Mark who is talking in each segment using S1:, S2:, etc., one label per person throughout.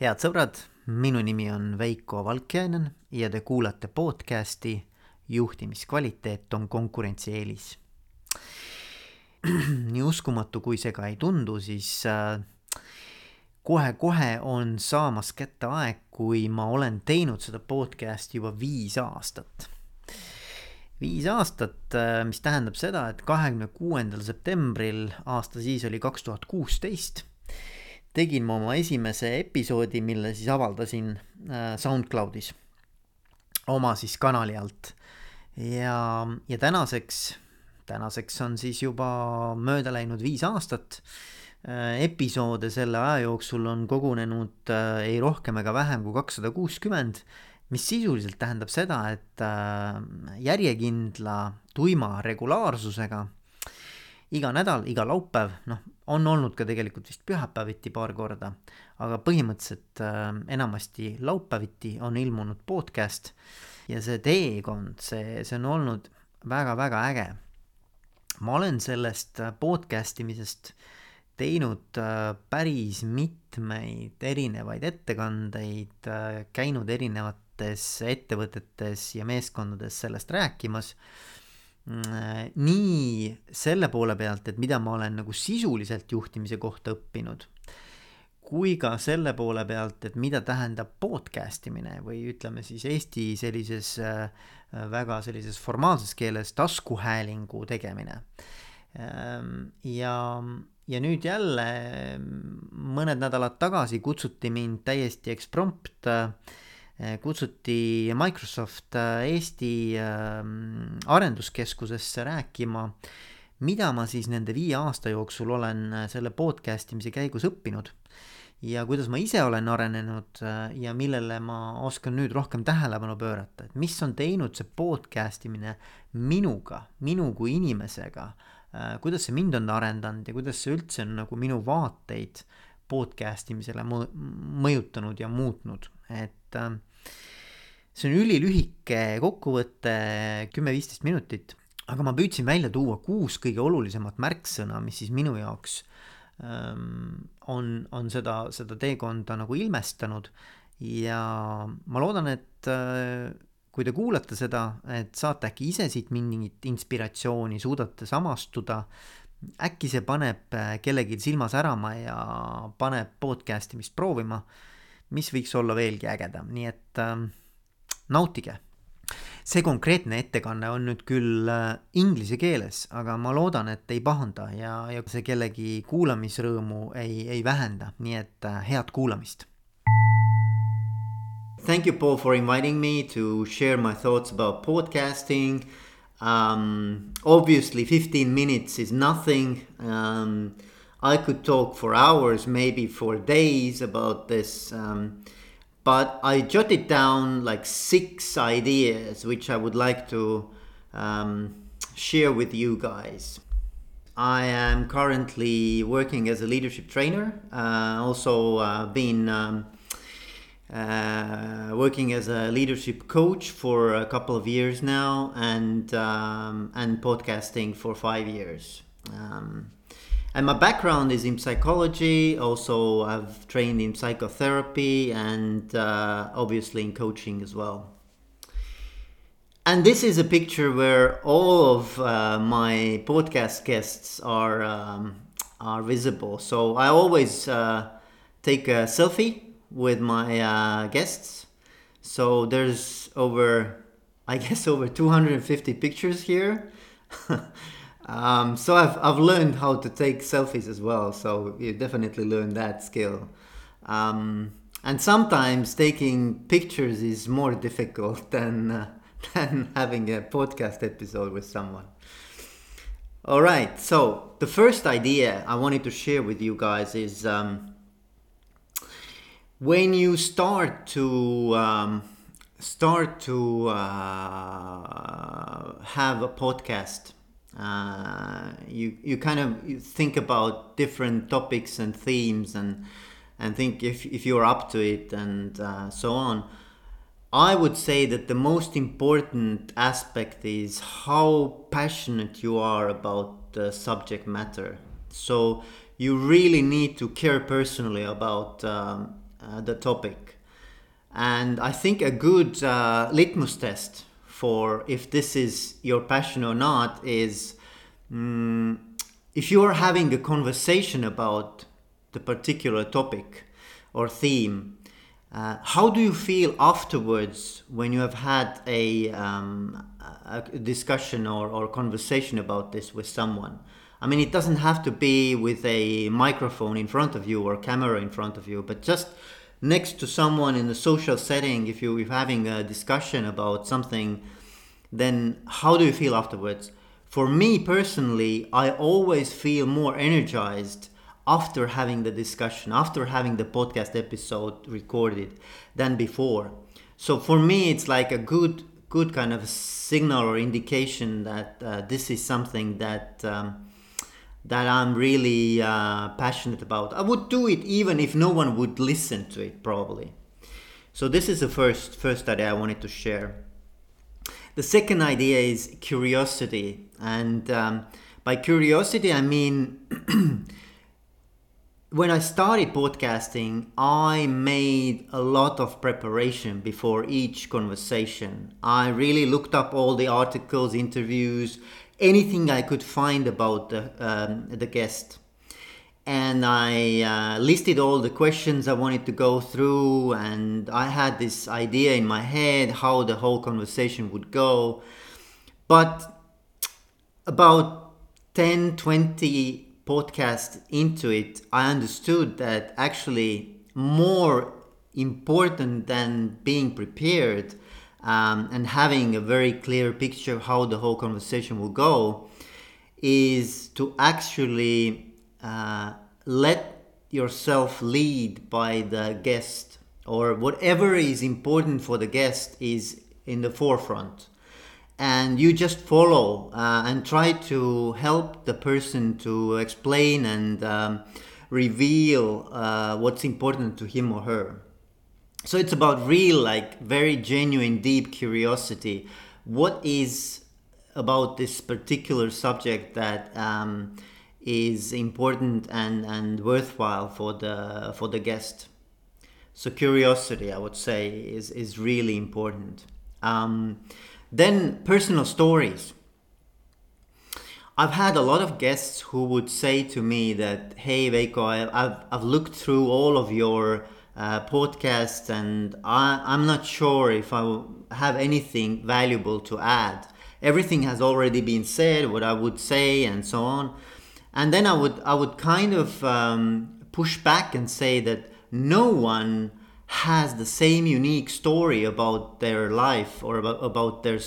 S1: head sõbrad, minu nimi on Veiko Valkjainen ja te kuulate podcasti juhtimiskvaliteet on konkurentsieelis. nii uskumatu, kui see ka ei tundu, siis äh, kohe-kohe on saamas kätte aeg, kui ma olen teinud seda podcasti juba viis aastat. viis aastat, äh, mis tähendab seda, et kahekümne kuuendal septembril, aasta siis oli kaks tuhat kuusteist, tegin ma oma esimese episoodi, mille siis avaldasin äh, SoundCloudis oma siis kanali alt. ja, ja tänaseks, tänaseks on siis juba mööda läinud viis aastat Äh, episoode selle aja jooksul on kogunenud äh, ei rohkem ega vähem kui kakssada kuuskümmend, mis sisuliselt tähendab seda, et järjekindla tuima regulaarsusega iga nädal, iga laupäev, noh, on olnud ka tegelikult vist pühapäeviti paar korda, aga põhimõtteliselt enamasti laupäeviti on ilmunud podcast ja see teekond, see, see on olnud väga-väga äge. ma olen sellest podcast imisest äh, teinud äh, päris mitmeid erinevaid ettekandeid, äh, käinud erinevates ettevõtetes ja meeskondades sellest rääkimas. Mm, nii selle poole pealt, et mida ma olen nagu sisuliselt juhtimise kohta õppinud, kui ka selle poole pealt, et mida tähendab podcast imine või ütleme siis Eesti sellises äh, väga sellises formaalses keeles taskuhäälingu tegemine. Ähm, ja ja nüüd jälle mõned nädalad tagasi kutsuti mind täiesti eksprompt, äh, kutsuti Microsoft äh, Eesti ähm, arenduskeskusesse rääkima, mida ma siis nende viie aasta jooksul olen äh, selle podcast imise käigus õppinud ja kuidas ma ise olen arenenud ja millele ma oskan nüüd rohkem tähelepanu pöörata, et mis on teinud see podcast imine minuga, minu kui inimesega? Kuidas see mind on arendanud ja kuidas see üldse on nagu minu vaateid podcast imisele mõjutanud ja muutnud, et äh, see on ülilühike kokkuvõte, kümme-viisteist minutit, aga ma püüdsin välja tuua kuus kõige olulisemat märksõna, mis siis minu jaoks ähm, on, on seda, seda teekonda nagu ilmestanud. Ja ma loodan, et äh, kui te kuulate seda, et saate äkki ise siit mingit inspiratsiooni, suudate samastuda, äkki see paneb äh, kellelgi silma särama ja paneb podcast imist proovima, mis võiks olla veelgi ägedam, nii et äh, nautige. see konkreetne ettekanne on nüüd küll äh, inglise keeles, aga ma loodan, et ei pahanda ja, ja see kellegi kuulamisrõõmu ei, ei vähenda, nii et äh, head kuulamist Thank you, Paul, for inviting me to share my thoughts about podcasting. Um, obviously, 15 minutes is nothing. Um, I could talk for hours, maybe for days about this. Um, but I jotted down like six ideas which I would like to um, share with you guys. I am currently working as a leadership trainer, uh, also uh, been um, uh, working as a leadership coach for a couple of years now, and um, and podcasting for five years. Um, and my background is in psychology. Also, I've trained in psychotherapy and uh, obviously in coaching as well. And this is a picture where all of uh, my podcast guests are um, are visible. So I always uh, take a selfie with my uh, guests. So there's over, I guess, over 250 pictures here. um, so I've, I've learned how to take selfies as well. So you definitely learn that skill. Um, and sometimes taking pictures is more difficult than, uh, than having a podcast episode with someone. All right, so the first idea I wanted to share with you guys is um, when you start to um, start to uh, have a podcast uh, you you kind of you think about different topics and themes and and think if, if you're up to it and uh, so on i would say that the most important aspect is how passionate you are about the subject matter so you really need to care personally about um, uh, the topic. And I think a good uh, litmus test for if this is your passion or not is mm, if you are having a conversation about the particular topic or theme, uh, how do you feel afterwards when you have had a, um, a discussion or, or conversation about this with someone? I mean, it doesn't have to be with a microphone in front of you or camera in front of you, but just next to someone in the social setting, if you're having a discussion about something, then how do you feel afterwards? For me personally, I always feel more energized after having the discussion, after having the podcast episode recorded than before. So for me, it's like a good, good kind of signal or indication that uh, this is something that um, that I'm really uh, passionate about. I would do it even if no one would listen to it, probably. So this is the first first idea I wanted to share. The second idea is curiosity, and um, by curiosity I mean. when I started podcasting, I made a lot of preparation before each conversation. I really looked up all the articles, interviews, anything I could find about the, um, the guest. And I uh, listed all the questions I wanted to go through, and I had this idea in my head how the whole conversation would go. But about 10, 20 podcasts into it, I understood that actually more important than being prepared um, and having a very clear picture of how the whole conversation will go is to actually uh, let yourself lead by the guest or whatever is important for the guest is in the forefront. And you just follow uh, and try to help the person to explain and um, reveal uh, what's important to him or her so it's about real like very genuine deep curiosity. What is about this particular subject that um, is important and, and worthwhile for the for the guest? So curiosity i would say is, is really important. Um, then personal stories. I've had a lot of guests who would say to me that, "Hey, Veiko, I've I've looked through all of your uh, podcast, and I, I'm not sure if I have anything valuable to add. Everything has already been said, what I would say, and so on. And then I would I would kind of um, push back and say that no one has the same unique story about their life or about, about their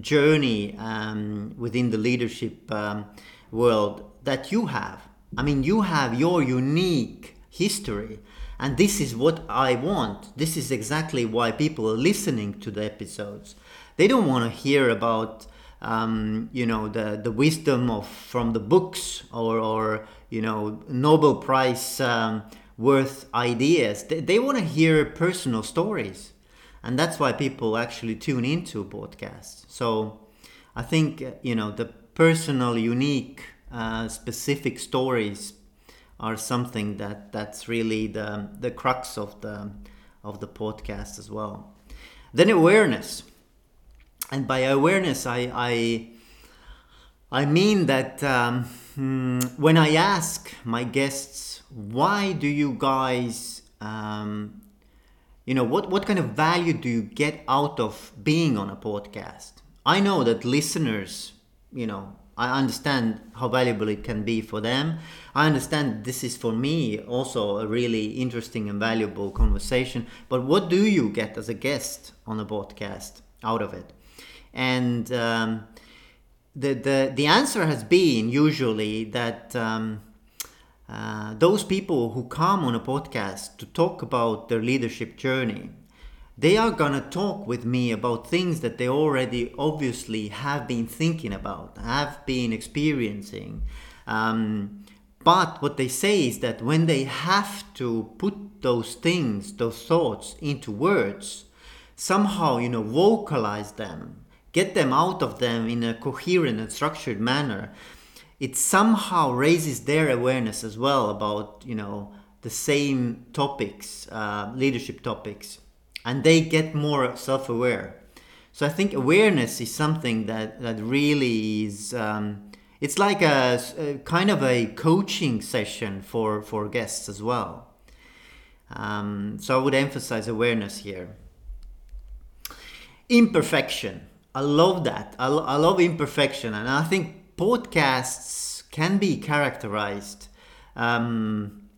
S1: journey um, within the leadership um, world that you have. I mean, you have your unique history and this is what I want. This is exactly why people are listening to the episodes. They don't want to hear about, um, you know, the, the wisdom of from the books or, or you know, Nobel Prize um, worth ideas. They, they want to hear personal stories. And that's why people actually tune into podcasts. So I think, you know, the personal, unique, uh, specific stories are something that that's really the the crux of the of the podcast as well. Then awareness, and by awareness, I I, I mean that um, hmm, when I ask my guests, why do you guys, um, you know, what what kind of value do you get out of being on a podcast? I know that listeners, you know, I understand how valuable it can be for them. I understand this is for me also a really interesting and valuable conversation. But what do you get as a guest on a podcast out of it? And um, the, the, the answer has been usually that um, uh, those people who come on a podcast to talk about their leadership journey they are gonna talk with me about things that they already obviously have been thinking about, have been experiencing. Um, but what they say is that when they have to put those things, those thoughts into words, somehow, you know, vocalize them, get them out of them in a coherent and structured manner, it somehow raises their awareness as well about, you know, the same topics, uh, leadership topics, and they get more self-aware. So I think awareness is something that that really is. Um, it's like a, a, kind of a coaching session for for guests as well. Um, so I would emphasize awareness here. Imperfection. I love that. I, lo- I love imperfection, and I think podcasts can be characterized um,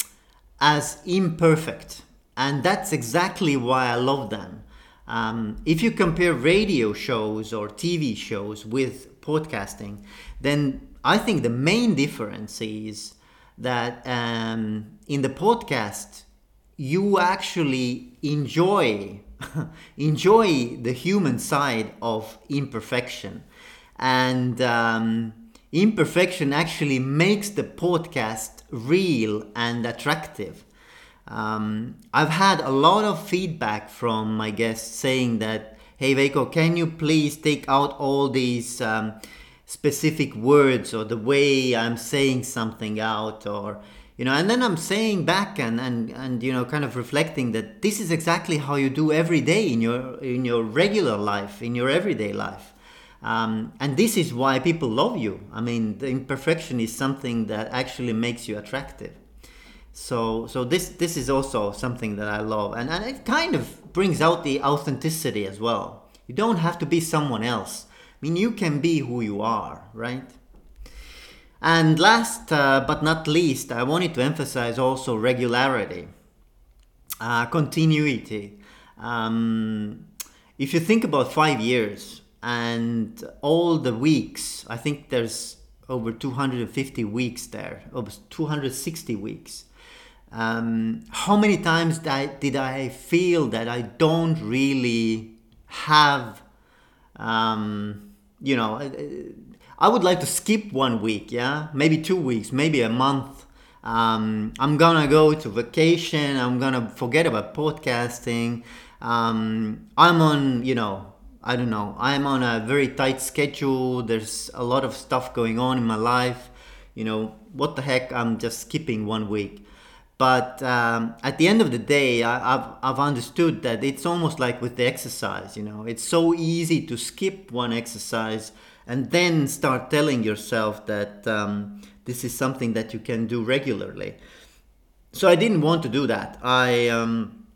S1: as imperfect, and that's exactly why I love them. Um, if you compare radio shows or TV shows with podcasting, then I think the main difference is that um, in the podcast, you actually enjoy enjoy the human side of imperfection and um, imperfection actually makes the podcast real and attractive um, i've had a lot of feedback from my guests saying that hey Veiko, can you please take out all these um, specific words or the way i'm saying something out or you know and then i'm saying back and and and you know kind of reflecting that this is exactly how you do every day in your in your regular life in your everyday life. Um, and this is why people love you. I mean the imperfection is something that actually makes you attractive so so this this is also something that i love and, and it kind of brings out the authenticity as well you don't have to be someone else i mean you can be who you are right and last uh, but not least, I wanted to emphasize also regularity, uh, continuity. Um, if you think about five years and all the weeks, I think there's over 250 weeks there, over 260 weeks. Um, how many times did I, did I feel that I don't really have, um, you know, I would like to skip one week, yeah, maybe two weeks, maybe a month. Um, I'm gonna go to vacation. I'm gonna forget about podcasting. Um, I'm on, you know, I don't know. I'm on a very tight schedule. There's a lot of stuff going on in my life. You know, what the heck? I'm just skipping one week. But um, at the end of the day, I, have I've understood that it's almost like with the exercise. You know, it's so easy to skip one exercise and then start telling yourself that um, this is something that you can do regularly. So I didn't want to do that. I um,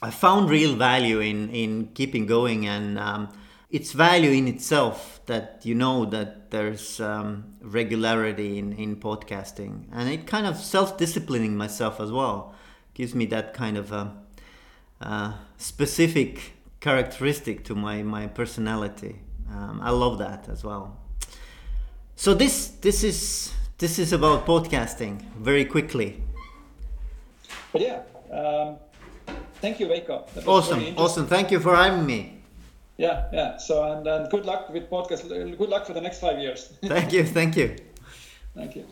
S1: I found real value in in keeping going, and um, it's value in itself that you know that there's um, regularity in in podcasting, and it kind of self disciplining myself as well gives me that kind of a, a specific characteristic to my my personality. Um, I love that as well. So this this is this is about podcasting very quickly.
S2: But yeah, um, thank you, Veiko.
S1: Awesome, awesome. Thank you for having me.
S2: Yeah, yeah. So and, and good luck with podcast. Good luck for the next five years.
S1: thank you, thank you.
S2: Thank you.